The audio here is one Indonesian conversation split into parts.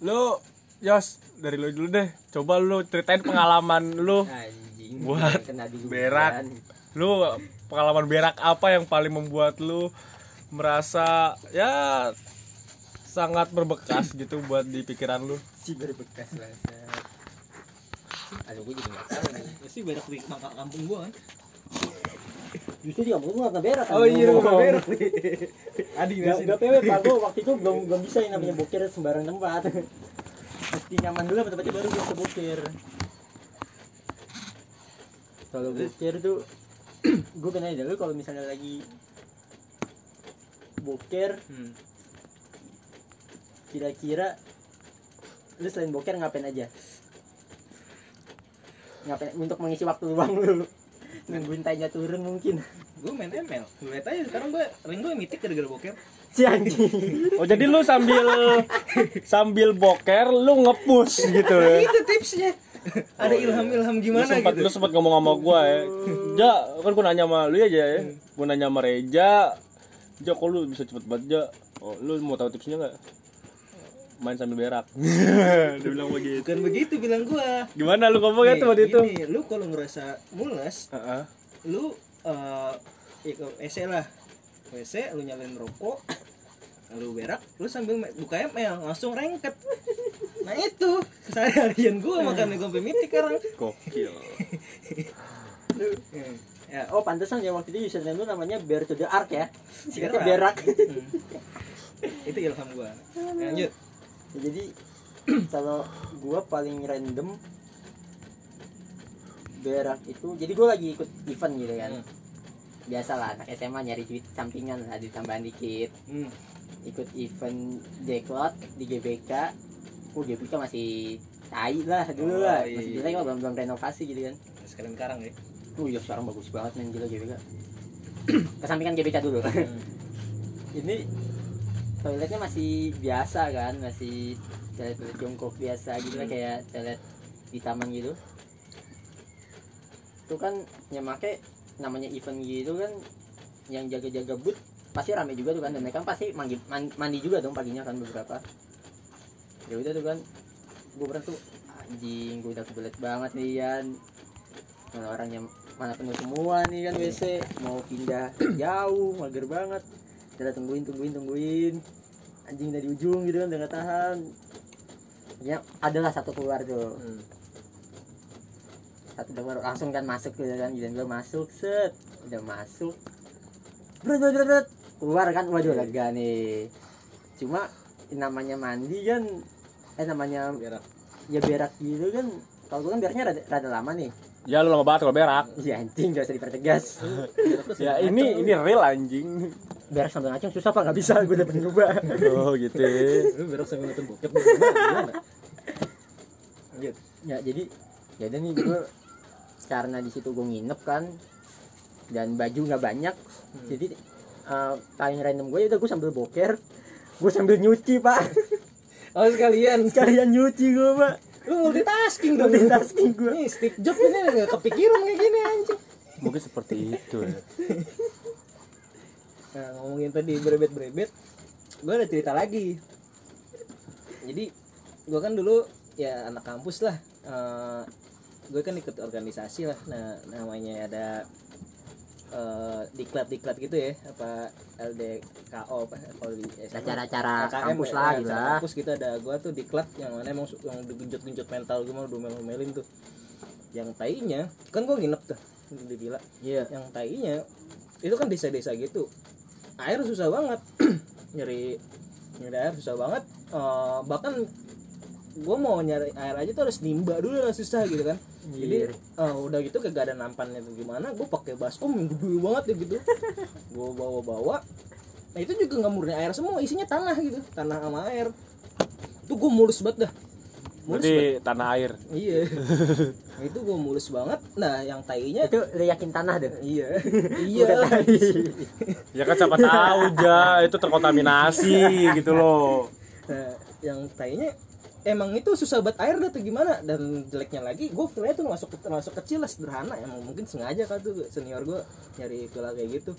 Lu Yos dari lu dulu deh. Coba lu ceritain pengalaman lu anjing Buat berak. lu pengalaman berak apa yang paling membuat lu merasa ya sangat berbekas gitu buat di pikiran lu? Si berbekas bahasa aduh gue jadi nggak tahu nih. Pasti berak di kampung gua kan. Justru di kampung gue nggak berak kan? Oh iya, nggak berak. Adi Gak, gak pewe pak. Gue waktu itu belum belum bisa yang namanya boker sembarang tempat. Mesti nyaman dulu sama tempatnya baru gue bisa boker Kalau boker tuh Gue pengen nanya dulu kalau misalnya lagi Boker Hmm. Kira-kira Lu selain boker ngapain aja? Ngapain untuk mengisi waktu luang lu Nungguin tanya turun mungkin. Gue main ML. Lu lihat aja sekarang gue ring gue mitik gara-gara boker. Si anjing. Oh jadi lu sambil sambil boker lu ngepush gitu ya? Itu tipsnya. Ada ilham-ilham lu gimana sempat gitu. lu sempat ngomong sama gua ya. Ja kan gua nanya sama lu aja ya. Gua nanya sama Reja. Ja kok lu bisa cepet banget Ja? Oh lu mau tahu tipsnya nggak main sambil berak dia bilang begitu Bukan begitu bilang gua. gimana lu ngomongnya tuh waktu itu Gini, lu kalau ngerasa mules, Heeh. lu eh ya ke WC lah. WC lu nyalain rokok, lu berak, lu sambil buka ML langsung rengket. Nah itu keseharian gua makanya gue mitik sekarang. gokil Ya, Oh pantesan ya waktu itu username lu namanya Bear to the Ark ya Singkatnya Berak. berak hmm. itu ilham gua. Ya, Lanjut. Ya, Jadi kalau gua paling random berak itu jadi gua lagi ikut event gitu kan Hmm. biasalah anak SMA nyari duit sampingan lah ditambahan dikit Hmm. ikut event Jacklot di GBK oh GBK masih tai lah dulu Oh, lah iya, masih iya. jelek lah belum belum renovasi gitu kan Sekalian karang ya. oh ya sekarang bagus banget main gila GBK kesampingan GBK dulu Hmm. ini toiletnya masih biasa kan masih toilet toilet jongkok biasa gitu lah Hmm. kayak toilet di taman gitu. Itu kan yang make namanya event gitu kan yang jaga-jaga booth pasti rame juga tuh kan dan mereka kan pasti mandi, man- mandi juga dong paginya kan beberapa. Ya udah tuh kan gue pernah tuh anjing gue udah kebelet banget nih kan mana orangnya mana penuh semua nih kan WC mau pindah jauh mager banget kita tungguin tungguin tungguin. Anjing dari ujung gitu kan udah tahan. Ya adalah satu keluar tuh. Hmm. satu keluar langsung kan masuk gitu kan dan gue masuk set. Udah masuk. Brut brut brut, brut. keluar kan waduh lega nih. Cuma namanya mandi kan eh namanya Berak. ya berak gitu kan. Kalau gue kan beraknya rada, rada lama nih. Ya lu lama banget kalau berak. Iya anjing gak usah dipertegas. Ya ini ini real anjing berak sambil ngacung susah pak nggak bisa gue udah pernah nyoba oh gitu Lu berak sambil nonton bokep gimana? Lanjut. ya jadi ya udah nih gue karena di situ gue nginep kan dan baju nggak banyak Hmm. jadi eh, paling random gue udah gue sambil boker gue sambil nyuci pak Oh sekalian. sekalian nyuci gue pak Lu multitasking dong. multitasking gue Nih Steve Jobs ini nggak kepikiran kayak gini anjing. mungkin seperti itu ya Nah ngomongin tadi berebet-berebet, gue ada cerita lagi. Jadi gue kan dulu ya anak kampus lah. Eh, gue kan ikut organisasi lah. Nah namanya ada eh diklat-diklat gitu ya, apa LDKO apa kalau di eh, acara-acara kampus ya, lah gitu lah kampus kita ada. Gua tuh diklat yang mana emang yang digenjot-genjot mental gue mau domel-domelin tuh. Yang tainya kan gua nginep tuh di villa. Iya. Yang tainya itu kan desa-desa gitu air susah banget. Nyari nyari air susah banget. Eh, bahkan gue mau nyari air aja tuh harus nimba dulu lah susah gitu kan. Jadi eh, udah gitu kagak ada nampannya tuh gimana gue pakai baskom yang gede banget ya gitu. Gue bawa bawa nah itu juga nggak murni air semua isinya tanah gitu tanah sama air. Itu gue mulus banget dah mulus banget. berarti tanah air. Iya. Nah, itu gue mulus banget. Nah yang tainya itu yakin tanah deh? Iya. Iya. Ya kan siapa tahu ja. Itu terkontaminasi gitu loh. Nah, yang tainya emang itu susah buat air dah tuh gimana? Dan jeleknya lagi gue villa tuh masuk termasuk kecil lah sederhana. Emang mungkin sengaja kan tuh senior gue nyari villa kayak gitu.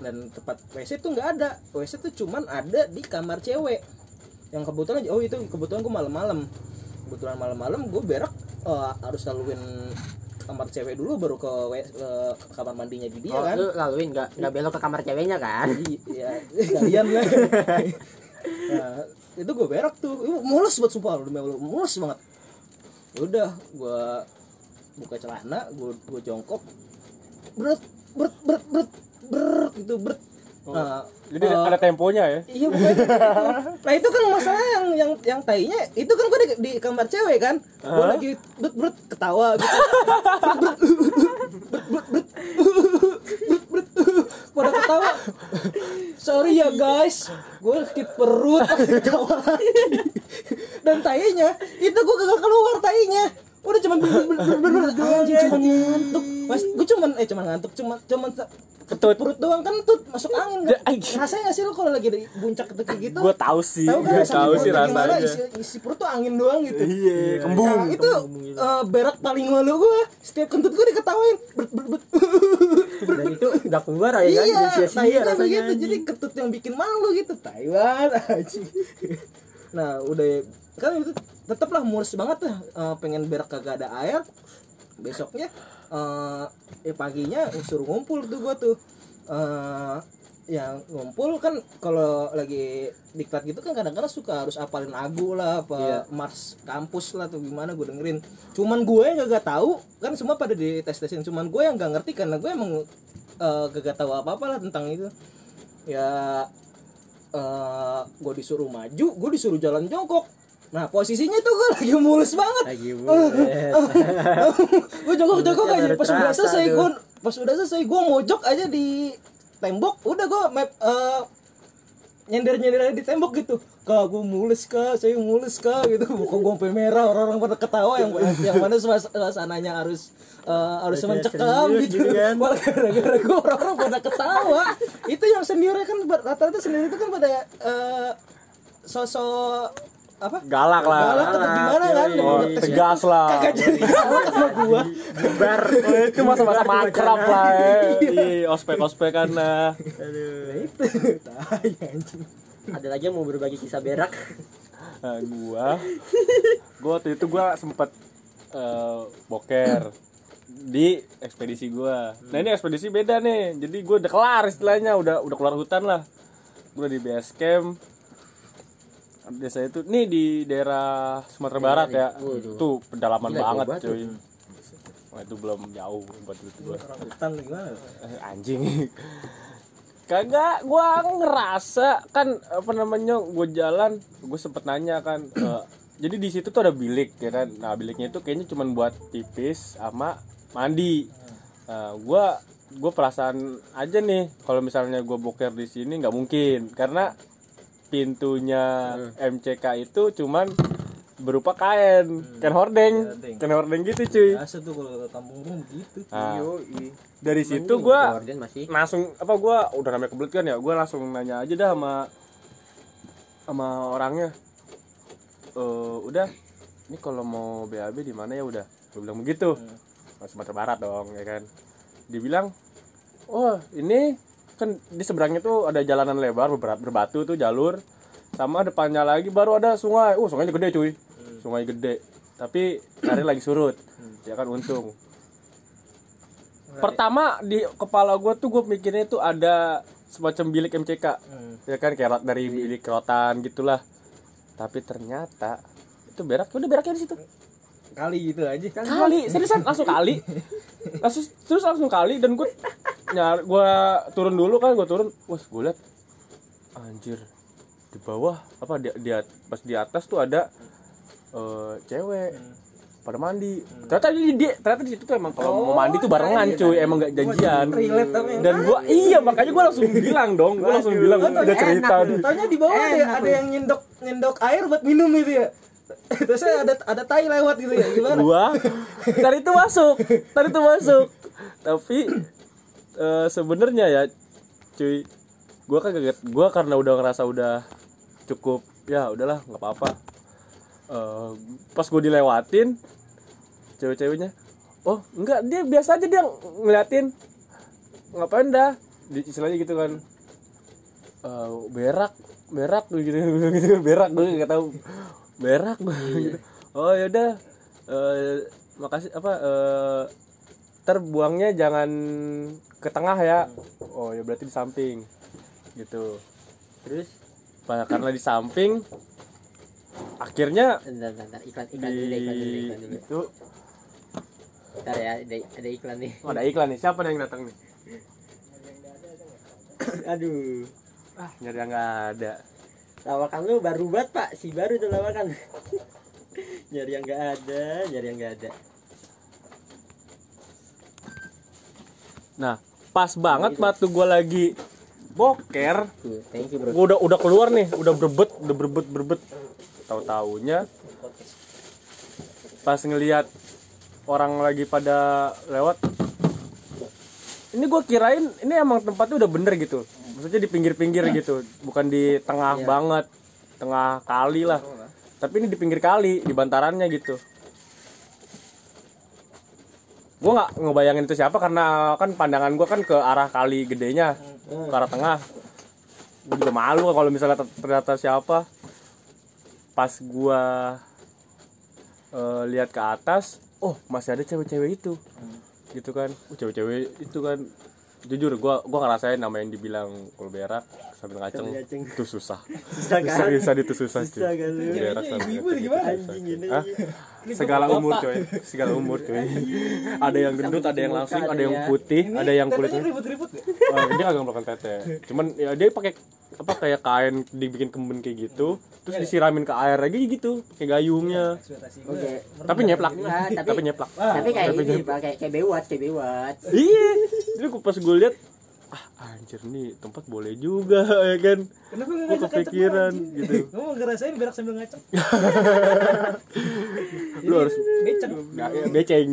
Dan tempat WC tuh nggak ada. WC tuh cuman ada di kamar cewek. Yang kebetulan oh itu kebetulan gue malam-malam kebetulan malam-malam gue berak eh, harus laluin kamar cewek dulu baru ke, W- ke kamar mandinya di dia oh, kan? lu laluin nggak nggak belok ke kamar ceweknya kan? Jadi, ya kalian lah nah, itu gue berak tuh. Mulus banget sumpah lu mulus banget. Ya udah gue buka celana gue gue jongkok. Berat berat berat berat berat gitu berat nah, Jadi eh, ada temponya ya. Iya bukan. nah itu kan masalah yang yang yang tainya itu kan gue di, di kamar cewek kan. Gue Hah? lagi brut brut ketawa gitu. Brut, brut, brut, brut, brut. Brut, brut. Pada ketawa. Sorry ya guys, gue sakit perut. Dan tainya itu gue kagak keluar tainya. Udah cuman ber- ber- ber- ber- ber- anjing cuman ngantuk. Mas, gue cuman eh cuman ngantuk, cuman cuman Ketut. perut doang kan tuh masuk angin kan. Rasanya nggak sih lo kalau lagi di puncak ketika gitu? Gue tahu sih, Tahu kan tahu sih rasanya. Isi, isi perut tuh angin doang gitu. Iya, kembung. Nah, itu eh, berak paling malu gue. Setiap kentut gue diketawain. Ber, ber, ber. dan itu nggak keluar ya kan iya, Jadi sia-sia kan rasanya begitu. Jadi ketut yang bikin malu gitu. Taiwan anjing. Nah, udah kan itu tetaplah mulus banget lah Eh, pengen berak kagak ada air. Besoknya eh eh, paginya suruh ngumpul tuh gua tuh. eh yang ngumpul kan kalau lagi diklat gitu kan kadang-kadang suka harus apalin lagu lah apa Iya. mars kampus lah tuh gimana gue dengerin cuman gue yang gak tahu kan semua pada di tes tesin cuman gue yang gak ngerti karena gue emang eh, gak tahu apa apa lah tentang itu ya eh gue disuruh maju gue disuruh jalan jongkok nah posisinya tuh gue lagi mulus banget lagi Eh, bulet gue jongkok jongkok Mulutnya aja pas udah selesai gue pas udah selesai gue mojok aja di tembok udah gue map eh, nyender nyender aja di tembok gitu kak gue mulus kak saya mulus kak gitu muka gue sampai merah orang-orang pada ketawa yang yang mana suas- suasananya harus eh, harus mencekam gitu, gitu kan. malah gara-gara gue orang-orang pada ketawa itu yang sendiri kan rata-rata sendiri itu kan pada eh, sosok apa Galak lah. galak atau gimana kan Oh, tegas lah. kagak jadi sama gua bar Oh, itu masa-masa makrab lah ya. Iya, ospek-ospek kan nah. aduh itu tai anjing ada lagi yang mau berbagi kisah berak Nah, gua gua waktu itu gua sempet eh, boker di ekspedisi gua. Nah, ini ekspedisi beda nih. Jadi gua udah kelar istilahnya, udah udah keluar hutan lah. Gua di base camp. Desa itu nih di daerah Sumatera Barat ya. Waduh. Itu pedalaman Gila, banget, cuy. Wah, itu belum jauh buat itu gua. orang hutan gimana Eh, anjing kagak gua ngerasa kan apa namanya gua jalan gue sempet nanya kan eh, jadi di situ tuh ada bilik ya kan nah biliknya itu kayaknya cuman buat pipis sama mandi nah, gua gue perasaan aja nih kalau misalnya gue boker di sini nggak mungkin karena pintunya MCK itu cuman berupa kain. Kain hordeng. Hordeng. kain hordeng gitu cuy. Biasa tuh kalau ke kampung gue begitu Nah, dari situ Mending gua Gordon masih. langsung apa gua udah namanya kebelet kan ya gua langsung nanya aja dah sama sama orangnya. Eh udah ini kalau mau BAB di mana ya udah. Gue bilang begitu. Mas Sumatera Barat dong ya kan. Dibilang oh ini kan di seberangnya tuh ada jalanan lebar berba- berbatu tuh jalur. Sama depannya lagi baru ada sungai. Uh sungainya gede cuy. Sungai gede. Tapi airnya lagi surut. Ya kan untung. Pertama di kepala gue tuh gue mikirnya itu ada semacam bilik MCK Hmm. ya kan kayak dari bilik rotan gitulah. Tapi ternyata itu berak udah beraknya di situ. Kali gitu aja. Kali seriusan langsung kali. Langsung terus langsung kali dan gue nyar gue turun dulu kan gue turun. Wah gue liat anjir di bawah apa di, di pas di atas tuh ada eh, cewek pada mandi. Ternyata di, di ternyata di situ tuh emang kalau mau mandi tuh barengan cuy. emang gak janjian. dan gua iya makanya gua langsung bilang dong. Gua langsung bilang udah cerita Tanya di bawah ada, Enak ada yang nyendok nyendok air buat minum itu ya. Terus ada ada tai lewat gitu ya. Gimana? gua tadi itu masuk tadi itu masuk. Tapi eh, sebenarnya ya cuy gua kan kaget gua karena udah ngerasa udah cukup ya udahlah nggak apa-apa. Eh, pas gue dilewatin cewek-ceweknya oh enggak dia biasa aja dia ngeliatin. Ngapain dah? Di istilahnya gitu kan. Eh, berak berak gitu gitu berak gue nggak tahu. Berak gitu. oh yaudah eh, makasih apa eh, terbuangnya jangan ke tengah ya. Oh ya berarti di samping gitu. Terus Pa- karena di samping akhirnya bentar, bentar, bentar. iklan di iklan dulu iklan dulu iklan dulu. itu bentar ya ada, ada iklan nih. Oh, ada iklan nih. Siapa yang datang nih? Aduh. Ah nyari yang nggak ada. Lawakan lu baru banget pak. Si baru tuh lawakan. Nyari yang nggak ada nyari yang nggak ada. Nah pas banget waktu gue lagi boker. Thank you bro. Gue udah udah keluar nih udah berbet udah berbet berbet. Tahu taunya pas ngelihat orang lagi pada lewat ini gue kirain ini emang tempatnya udah bener gitu. Maksudnya di pinggir-pinggir gitu bukan di tengah Iya. banget tengah kali lah. Tapi ini di pinggir kali di bantarannya gitu gue nggak ngebayangin itu siapa karena kan pandangan gue kan ke arah kali gedenya ke arah tengah. Gue juga malu kalau misalnya ter- ternyata siapa. Pas gue eh, lihat ke atas oh masih ada cewek-cewek itu. Gitu kan. Oh, cewek-cewek itu kan jujur gue gua ngerasain nama yang dibilang kalau berak sambil ngaceng Sambil itu susah. Susah kan? Seriusan itu susah cuy. Susah kan? Berak sambil susah, cuy. ini. Hah? segala umur coy segala umur coy ada yang gendut ada yang langsing ada yang putih ada yang kulitnya ribut-ribut. Ya? Oh, dia kagak melakukan tete. Cuman ya dia pakai apa kayak kain dibikin kemben kayak gitu, terus disiramin ke air lagi gitu, pakai gayungnya. Oke gue. Tapi nyeplak. Enggak, tapi- Tapi nyeplak. tapi kayak Tapi ini nyeplak. pak kayak kayak bewat kayak bewat Iya. Jadi gua pas gue lihat ah anjir nih tempat boleh juga ya kan. Kenapa Gue nggak ngajak-ngajak kepikiran gitu. Gua mau ngerasain berak sambil ngaceng. Lu harus beceng. nggak ya, beceng.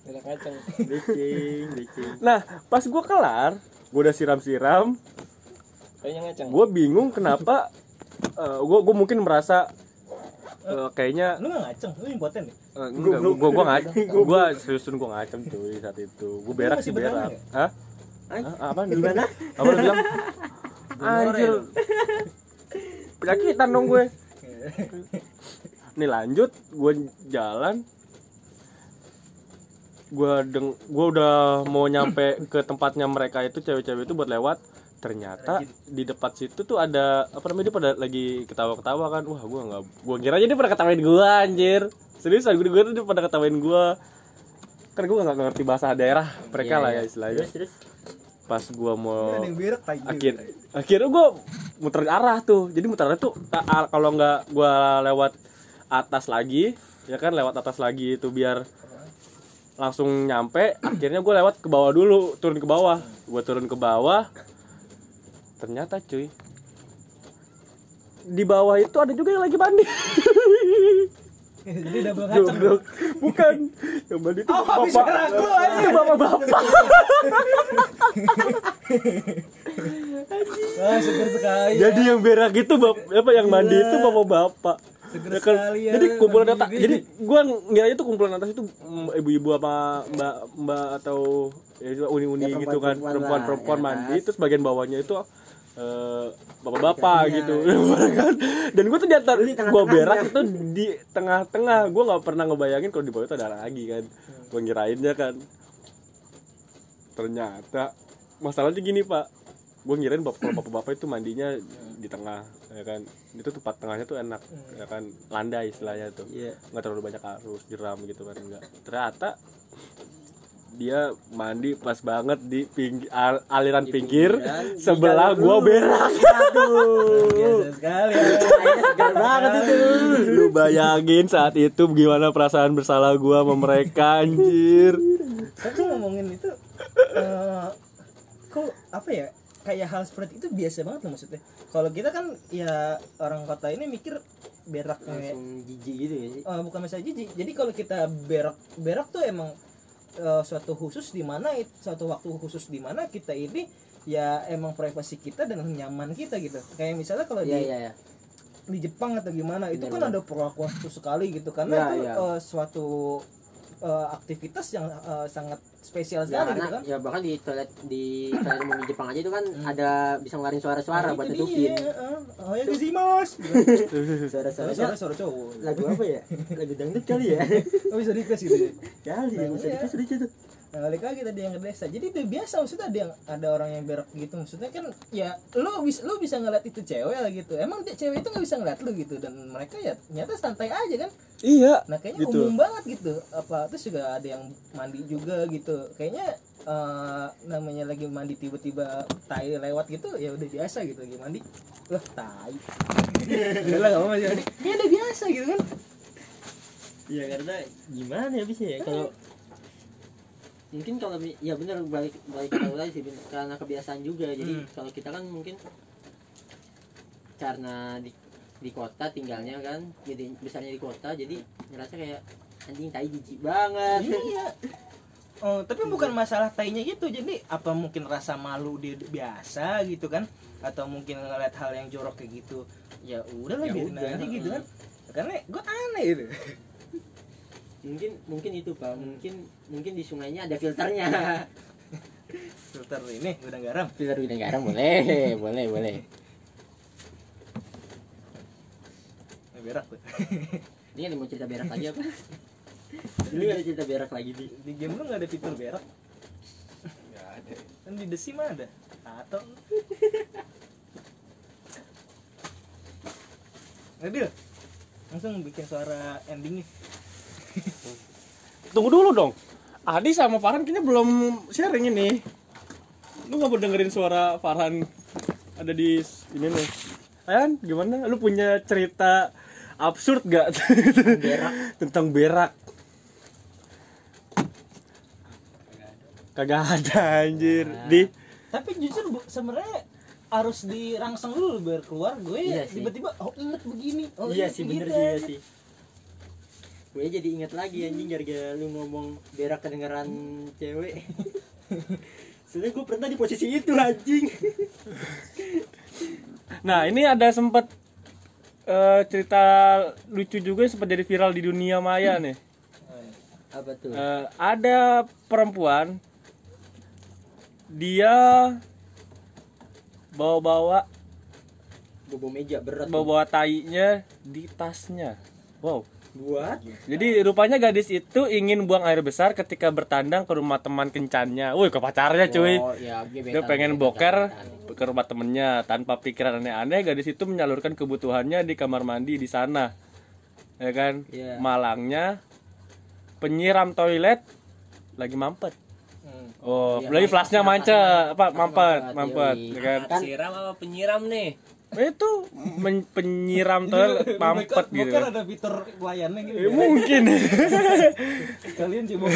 Berak ngaceng. becing becing nah, pas gua kelar, gua udah siram-siram, Kayaknya ngaceng. gua bingung kenapa eh, gua gua mungkin merasa eh, kayaknya Lu nggak ngaceng, lu impoten ya? Eh, enggak, gua gua gua ngacem, gua seriusun gua ngacem cuy saat itu. Gua berak sih berak. nggak? Hah? Hah? Apa gimana Apa lu bilang? Anjir. Penyakitan dong gue. Nih lanjut, gue jalan. Gua deng, gua udah mau nyampe ke tempatnya mereka itu cewek-cewek itu buat lewat. Ternyata di depan situ tuh ada apa namanya dia pada lagi ketawa-ketawa kan. Wah, gua nggak gua kira aja dia pada ketawain gua anjir. Serius gue gue tuh dia pada ketawain gua. Kan gua nggak ngerti bahasa daerah mereka Iya, lah iya. ya istilahnya. terus terus Pas gua mau akhir akhirnya gue muter arah tuh jadi muter arah tuh kalau nggak gue lewat atas lagi ya kan lewat atas lagi itu biar langsung nyampe akhirnya gue lewat ke bawah dulu turun ke bawah gue turun ke bawah ternyata cuy di bawah itu ada juga yang lagi mandi Jadi double ngaceng. Goblok. bukan yang mandi itu Oh, bapak lu, itu bapak bapak Wah, seger sekali. ya. jadi yang berak itu bap apa yang mandi itu bapak bapak Seger Ya kan? sekali ya. jadi kumpulan atas jadi gua ngira itu kumpulan atas itu ibu-ibu apa mbak mbak atau ya uni-uni Ya, gitu kan perempuan-perempuan perempuan-perempuan lah, ya, mandi atas. terus bagian bawahnya itu bapak-bapak Iya. gitu. Kan? Dan gua tuh di atas gua berak itu di tengah-tengah. Gua nggak pernah ngebayangin kalau di bawah itu ada lagi kan? Gua ngirainnya kan? Ternyata masalahnya gini pak. Gue ngirain bapak bapak-bapak itu mandinya di tengah ya kan? Itu tempat tengahnya tuh enak ya kan? Landai istilahnya tuh. Iya. Nggak terlalu banyak arus jeram gitu kan enggak ternyata dia mandi pas banget di ping- al- aliran Di pinggir pinggiran, di sebelah gua berak aduh Biasa sekali ya. Banget itu lu bayangin saat itu gimana perasaan bersalah gua sama mereka anjir Tapi ngomongin itu eh kok apa ya? Kayak hal seperti itu biasa banget loh maksudnya. Kalau kita kan ya orang kota ini mikir berak kayak langsung jijik gitu ya sih Eh, bukan masalah jijik. Jadi kalau kita berak berak tuh emang eh, suatu khusus di mana suatu waktu khusus di mana kita ini ya emang privasi kita dan nyaman kita gitu. Kayak misalnya kalau iya di iya iya di Jepang atau gimana itu Benar, kan benar. ada perlakuan khusus sekali gitu karena Iya, itu iya. eh, suatu eh, aktivitas yang eh, sangat spesial Ya, sekali gitu karena kan ya bahkan di toilet di toilet umum di Jepang aja itu kan Hmm. ada bisa ngeluarin suara-suara Nah, buat tutupin. dia, eh, oh ya mas Suara-suara suara suara cowok lagu apa ya? Lagu dangdut kali ya? oh bisa request gitu ya kali ya, bisa iya. dikasih lucu tuh. Nah, balik lagi tadi yang ke desa. Jadi itu biasa maksudnya ada yang ada orang yang berak gitu. Maksudnya kan ya lu bisa lu bisa ngeliat itu cewek lah gitu. Emang dia cewek itu nggak bisa ngeliat lu gitu dan mereka ya ternyata santai aja kan. iya Nah, kayaknya Gitu. umum banget gitu. Apa terus juga ada yang mandi juga gitu. Kayaknya eh, namanya lagi mandi tiba-tiba tai lewat gitu ya udah biasa gitu lagi mandi. Wah, tai. Udah gak apa-apa masih mandi. Ya udah biasa gitu kan. Ya karena gimana ya bisa ya kalau mungkin kalau ya benar balik balik ke lagi sih bener. karena kebiasaan juga jadi Hmm. kalau kita kan mungkin karena di di kota tinggalnya kan jadi besarnya di kota jadi ngerasa kayak anjing tai jijik banget Iya. Oh, tapi bukan masalah tainya gitu. Jadi apa mungkin rasa malu dia biasa gitu kan? Atau mungkin ngeliat hal yang jorok kayak gitu. Ya udah lah Ya biarin udah, aja gitu kan. Karena gue aneh itu. mungkin mungkin itu pak mungkin mungkin di sungainya ada filternya Filter ini udah garam. filter udah garam boleh boleh boleh Eh, berak tuh. ini kan mau cerita berak lagi apa ini ada cerita berak lagi di Di game lu nggak ada fitur berak. Nggak ada. Kan di Desi mah ada. Atau Adil, langsung bikin suara ending nih. Tunggu dulu dong. Adi sama Farhan kayaknya belum sharing ini. Lu nggak mau dengerin suara Farhan ada di ini nih. Ayan, gimana? Lu punya cerita absurd gak? berak. Tentang berak. Kagak ada anjir. Di? Tapi jujur sebenarnya harus dirangsang dulu biar keluar. Gue Iya tiba-tiba oh inget begini. Oh iya inget sih bener sih iya sih gue jadi inget lagi anjing gara-gara lu ngomong berak kedengeran cewek. Sebenernya gue pernah di posisi itu anjing. Nah ini ada sempat eh, cerita lucu juga yang sempat jadi viral di dunia maya nih. Apa tuh? Eh, ada perempuan dia bawa-bawa bobo meja berat bawa-bawa tainya di tasnya. Wow. Buat Jadi rupanya gadis itu ingin buang air besar ketika bertandang ke rumah teman kencannya. Wih, ke pacarnya cuy. oh, ya, Dia pengen boker ke rumah temennya tanpa pikiran aneh-aneh. Gadis itu menyalurkan kebutuhannya di kamar mandi di sana. Ya kan? Iya. Malangnya penyiram toilet lagi mampet. Hmm. Oh, Iya, lagi mampet, flashnya mampet, mancet, mampet, apa mampet, mampet, mampet, mampet, yoi. ya kan? Kan- siram apa penyiram nih Itu men- penyiram toilet mampet gitu. Bukan ada fitur pelayannya gitu. Eh, mungkin Kalian coba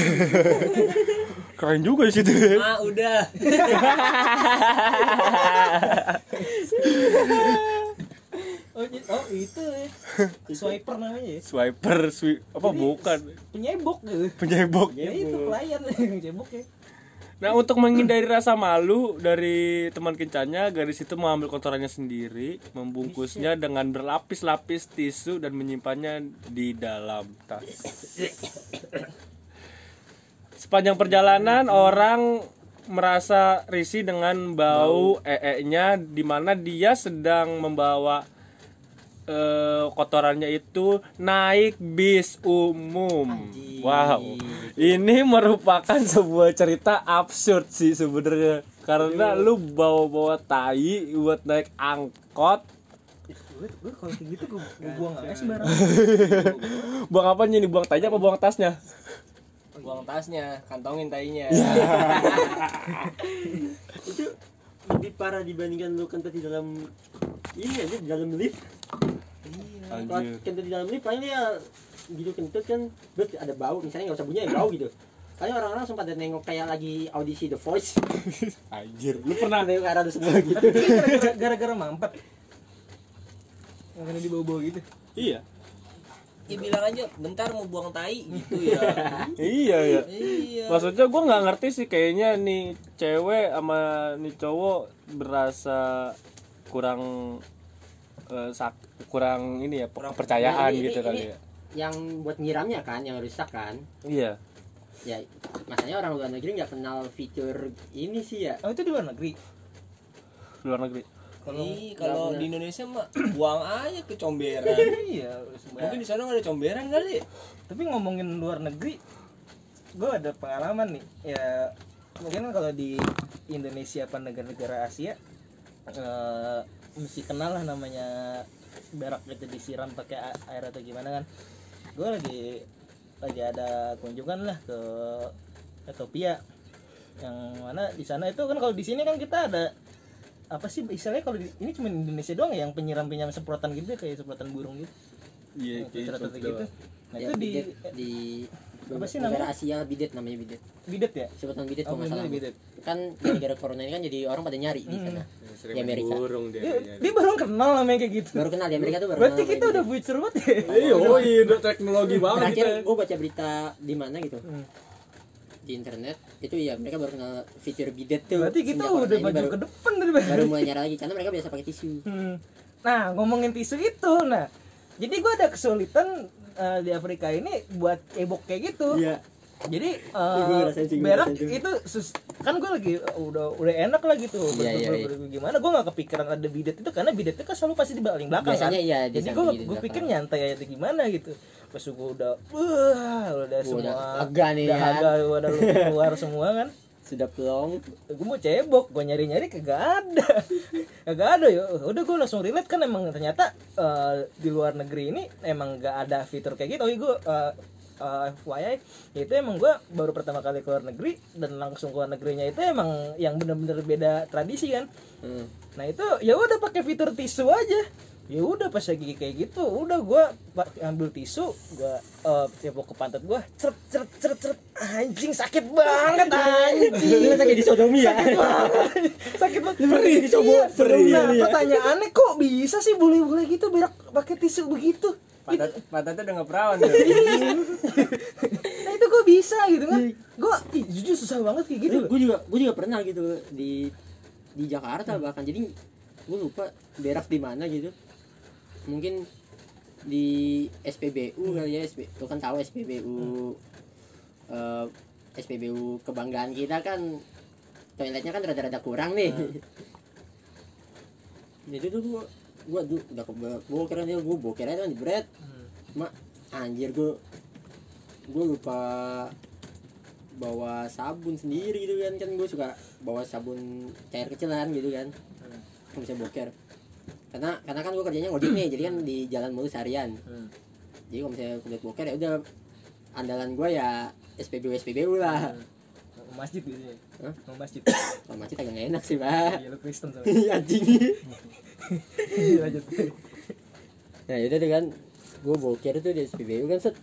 keren juga di situ. ah udah oh, oh itu ya. Swiper namanya ya. Swiper, swi apa Jadi, bukan? Penyebok gitu. Penyebok. Ya itu pelayan penyebok ya. Nah, untuk menghindari rasa malu dari teman kencannya, gadis itu mengambil kotorannya sendiri, membungkusnya dengan berlapis-lapis tisu dan menyimpannya di dalam tas. Sepanjang perjalanan, orang merasa risih dengan bau ee-nya di mana dia sedang membawa eh, kotorannya itu naik bis umum. Anjing. Wow. Ini merupakan sebuah cerita absurd sih sebenarnya. Karena lu bawa-bawa tai buat naik angkot. Gue gue kalau kayak gitu gue gue buang aja sembarangan. Buang apanya nih? Buang tainya apa buang tasnya? buang tasnya kantongin tainya itu lebih parah dibandingkan lu kentut di dalam ini aja di dalam lift kalau Anjir. kentut di dalam lift paling dia gitu kentut kan terus ada bau misalnya nggak usah bunyi ada bau gitu paling orang-orang sempat ada nengok kayak lagi audisi The Voice Anjir, lu pernah nengok ke arah semua gitu gara-gara mampet. Yang kena dibawa-bawa gitu. Iya. ya bilang aja bentar mau buang tai gitu ya Iya ya. iya Maksudnya gue nggak ngerti sih kayaknya nih cewek sama nih cowok berasa kurang eh, sak- kurang ini ya Kurang kepercayaan Nah, ini- gitu ini- kali ini ya. yang buat nyiramnya kan yang rusak kan Iya. ya masanya orang luar negeri nggak kenal fitur ini sih ya oh itu di luar negeri luar negeri kalau kalau di Indonesia mah buang aja ke comberan. iya Mungkin di sana nggak ada comberan kali. tapi ngomongin luar negeri gue ada pengalaman nih ya mungkin kalau di Indonesia apa negara-negara Asia eh, mesti kenal lah namanya berak itu disiram pakai air atau gimana kan. Gue lagi lagi ada kunjungan lah ke Ethiopia. Yang mana di sana itu kan kalau di sini kan kita ada apa sih istilahnya kalau di, ini cuma di Indonesia doang ya yang penyiram penyiram semprotan gitu kayak semprotan burung gitu. Iya yang filter-filter gitu. Nah ya, itu di di apa sih negara namanya? Asia bidet namanya bidet. Bidet ya? Sebutan bidet Oh, kalau nggak salah. Bener, bidet. kan gara-gara corona ini kan jadi orang pada nyari di sana. Sering Di Amerika. burung dia dia, dia baru kenal namanya kayak gitu. Baru kenal di Amerika tuh baru berarti kita udah bidet. future banget ya? Iya oh iya udah teknologi banget terakhir kita. gue baca berita di mana gitu? Hmm. di internet itu ya mereka baru kenal fitur bidet tuh. Berarti kita udah maju baru, ke depan dari baru mulai nyari lagi karena mereka biasa pakai tisu. Hmm. Nah, ngomongin tisu itu, nah, jadi gue ada kesulitan eh, di Afrika ini buat ebok kayak gitu. iya Jadi gua berak itu sus- kan gue lagi eh, udah udah enak lah gitu. Iya, iya, iya. Gimana gue nggak kepikiran ada bidet itu karena bidet itu kan selalu pasti di paling belakang biasanya kan. iya di Jadi gue gue belakang. pikir nyantai aja gimana gitu. Pas gue udah, wah, udah semua udah lega nih udah kan. agak udah keluar semua kan. Sudah plong gue mau cebok gue nyari nyari kagak ada. Kagak ada ya. Udah gue langsung relate kan emang ternyata eh, di luar negeri ini emang gak ada fitur kayak gitu. Oh gue FYI itu emang gue baru pertama kali keluar negeri dan langsung keluar negerinya itu emang yang bener-bener beda tradisi kan. Hmm. nah itu ya udah pakai fitur tisu aja ya udah pas lagi kayak gitu udah gue ambil tisu gue uh, cebok ke pantat gue ceret ceret ceret ceret anjing sakit banget anjing. Lu kayak di sodomi ya? Sakit banget. Perih, dicoba. Iya, Perih, nah iya. pertanyaannya kok bisa sih boleh boleh gitu berak pakai tisu begitu? Pantat pantatnya udah ngeperawan ya. nah itu kok bisa gitu kan? Gue jujur susah banget kayak gitu. Gue juga gue juga pernah gitu di di Jakarta bahkan. Jadi gue lupa berak di mana gitu mungkin di SPBU kali ya SB lu kan tahu SPBU eh, SPBU kebanggaan kita kan toiletnya kan rada-rada kurang nih. Jadi tuh gua gua tuh udah ke boker nih gua boker aja kan jebret mak anjir gua gua lupa bawa sabun sendiri gitu kan kan gue suka bawa sabun cair kecilan gitu kan. Kalau bisa boker karena karena kan gue kerjanya ngojek nih jadi kan di jalan mulu seharian. Hmm. jadi kalau misalnya kulit boker ya udah andalan gue ya SPBU SPBU lah. Mau masjid gitu ya? Mau masjid? Kalau masih agak enak sih pak. Iya lu Kristen soalnya. Anjing. Iya, lanjut. Nah itu tuh kan gue boker tuh di SPBU kan set.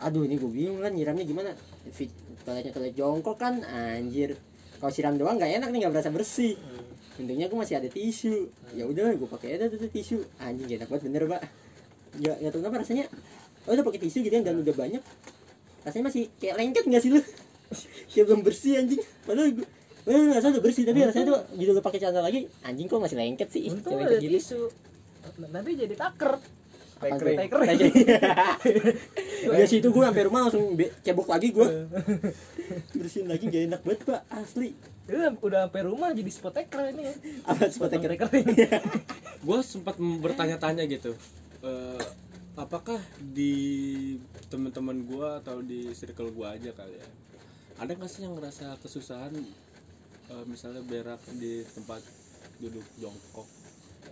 Aduh ini gue bingung kan nyiramnya gimana. Fit, toiletnya toilet jongkok kan anjir. Kalau siram doang nggak enak nih nggak berasa bersih untungnya gue masih ada tisu. Ya udah gue pakai aja tuh tisu. Anjing enak banget bener pak. Ya nggak tahu kenapa rasanya. Oh udah pakai tisu gitu kan dan udah banyak. Rasanya masih kayak lengket nggak sih lu? Kayak belum bersih anjing. Padahal gue Eh, rasanya udah bersih tapi rasanya tuh gitu lu pakai celana lagi anjing kok masih lengket sih? Untung Kayak ada gitu. tisu. Nanti jadi taker. Taker. Taker. Ya situ gue sampai rumah langsung cebok lagi gue. Bersihin lagi gak enak banget pak. Asli. Udah, udah sampai rumah jadi spot taker ini ya. Apa spot taker taker? gue sempat bertanya-tanya gitu eh, apakah di teman-teman gue atau di circle gue aja kali ya ada nggak sih yang ngerasa kesusahan eh, misalnya berak di tempat duduk jongkok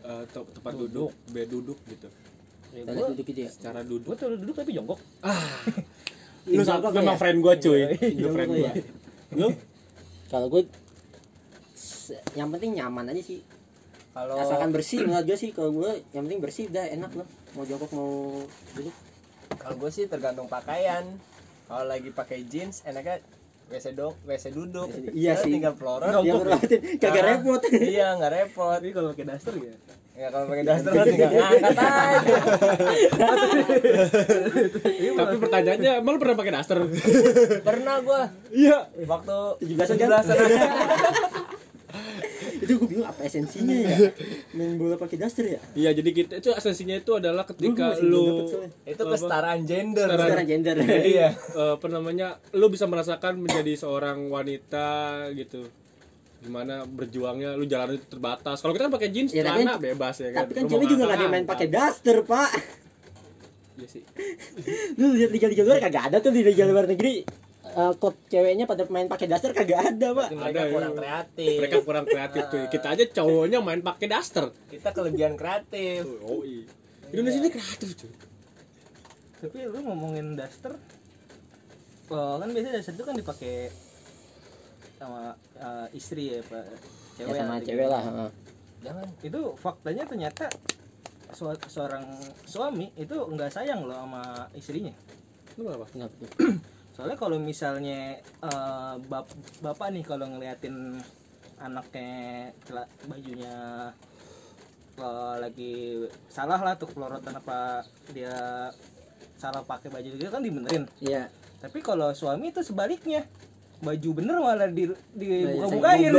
eh, te- tempat duduk. bed duduk gitu? Ya, gue duduk gitu ya. secara gue duduk tuh duduk tapi jongkok. Lu Jongkok sama memang ya? friend gue cuy. Iya, itu friend gue ya. lu? Kalau gue yang penting nyaman aja sih. Kalau Asalkan bersih menurut gue sih kalau gue yang penting bersih udah enak loh. Mau jongkok mau duduk. kalau gue sih tergantung pakaian. Kalau lagi pakai jeans enaknya WC dong, WC duduk. Iya Karena sih. Tinggal pelorot. Dia berarti kagak Ah, repot. Iya nggak repot. tapi kalau pakai daster ya Ya kalau pakai daster kan tinggal ngangkat aja. tapi pertanyaannya emang pernah pakai daster Pernah gue iya waktu 17-an kan? 17-an. Itu gue bingung apa esensinya ya? Main bola pakai daster ya? Iya, jadi kita itu esensinya itu adalah ketika lu itu kesetaraan gender. Kesetaraan. gender. Iya eh, apa namanya lu bisa merasakan menjadi seorang wanita gitu. Gimana berjuangnya lu jalan itu terbatas. Kalau kita kan pakai jeans Ya, tapi celana bebas ya kan? tapi kan cewek juga nggak ada main pakai daster pak. Iya sih. Lu lihat liga liga luar kagak ada tuh di liga luar negeri Eh, klub ceweknya pada main pakai daster kagak ada pak. Mereka Ada, kurang iya. kreatif. Mereka kurang kreatif tuh kita aja cowoknya main pakai daster. Kita kelebihan kreatif. Oh iya Indonesia ini kreatif cuy. Tapi lu ngomongin daster oh, kan biasanya daster itu kan dipakai sama eh, istri ya pak. Ya cewek sama atau cewek lah heeh. jangan. Itu faktanya ternyata sua- seorang suami itu nggak sayang loh sama istrinya. Lu apa Kenapa? soalnya kalau misalnya eh, bap bapak nih kalau ngeliatin anaknya bajunya eh, lagi salah lah tuh pelorotan apa dia salah pakai baju gitu kan dibenerin. Iya. Tapi kalau suami itu sebaliknya baju bener malah di di buka bukain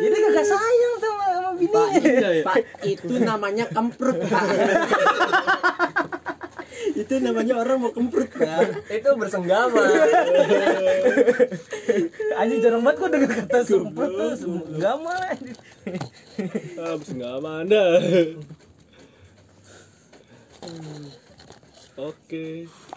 jadi kagak sayang tuh sama, sama pak, bininya pak itu namanya kemprut pak itu namanya orang mau kemprut pak itu bersenggama anjing jarang banget kok denger kata semprot tuh. Enggak malah ah sama anda oke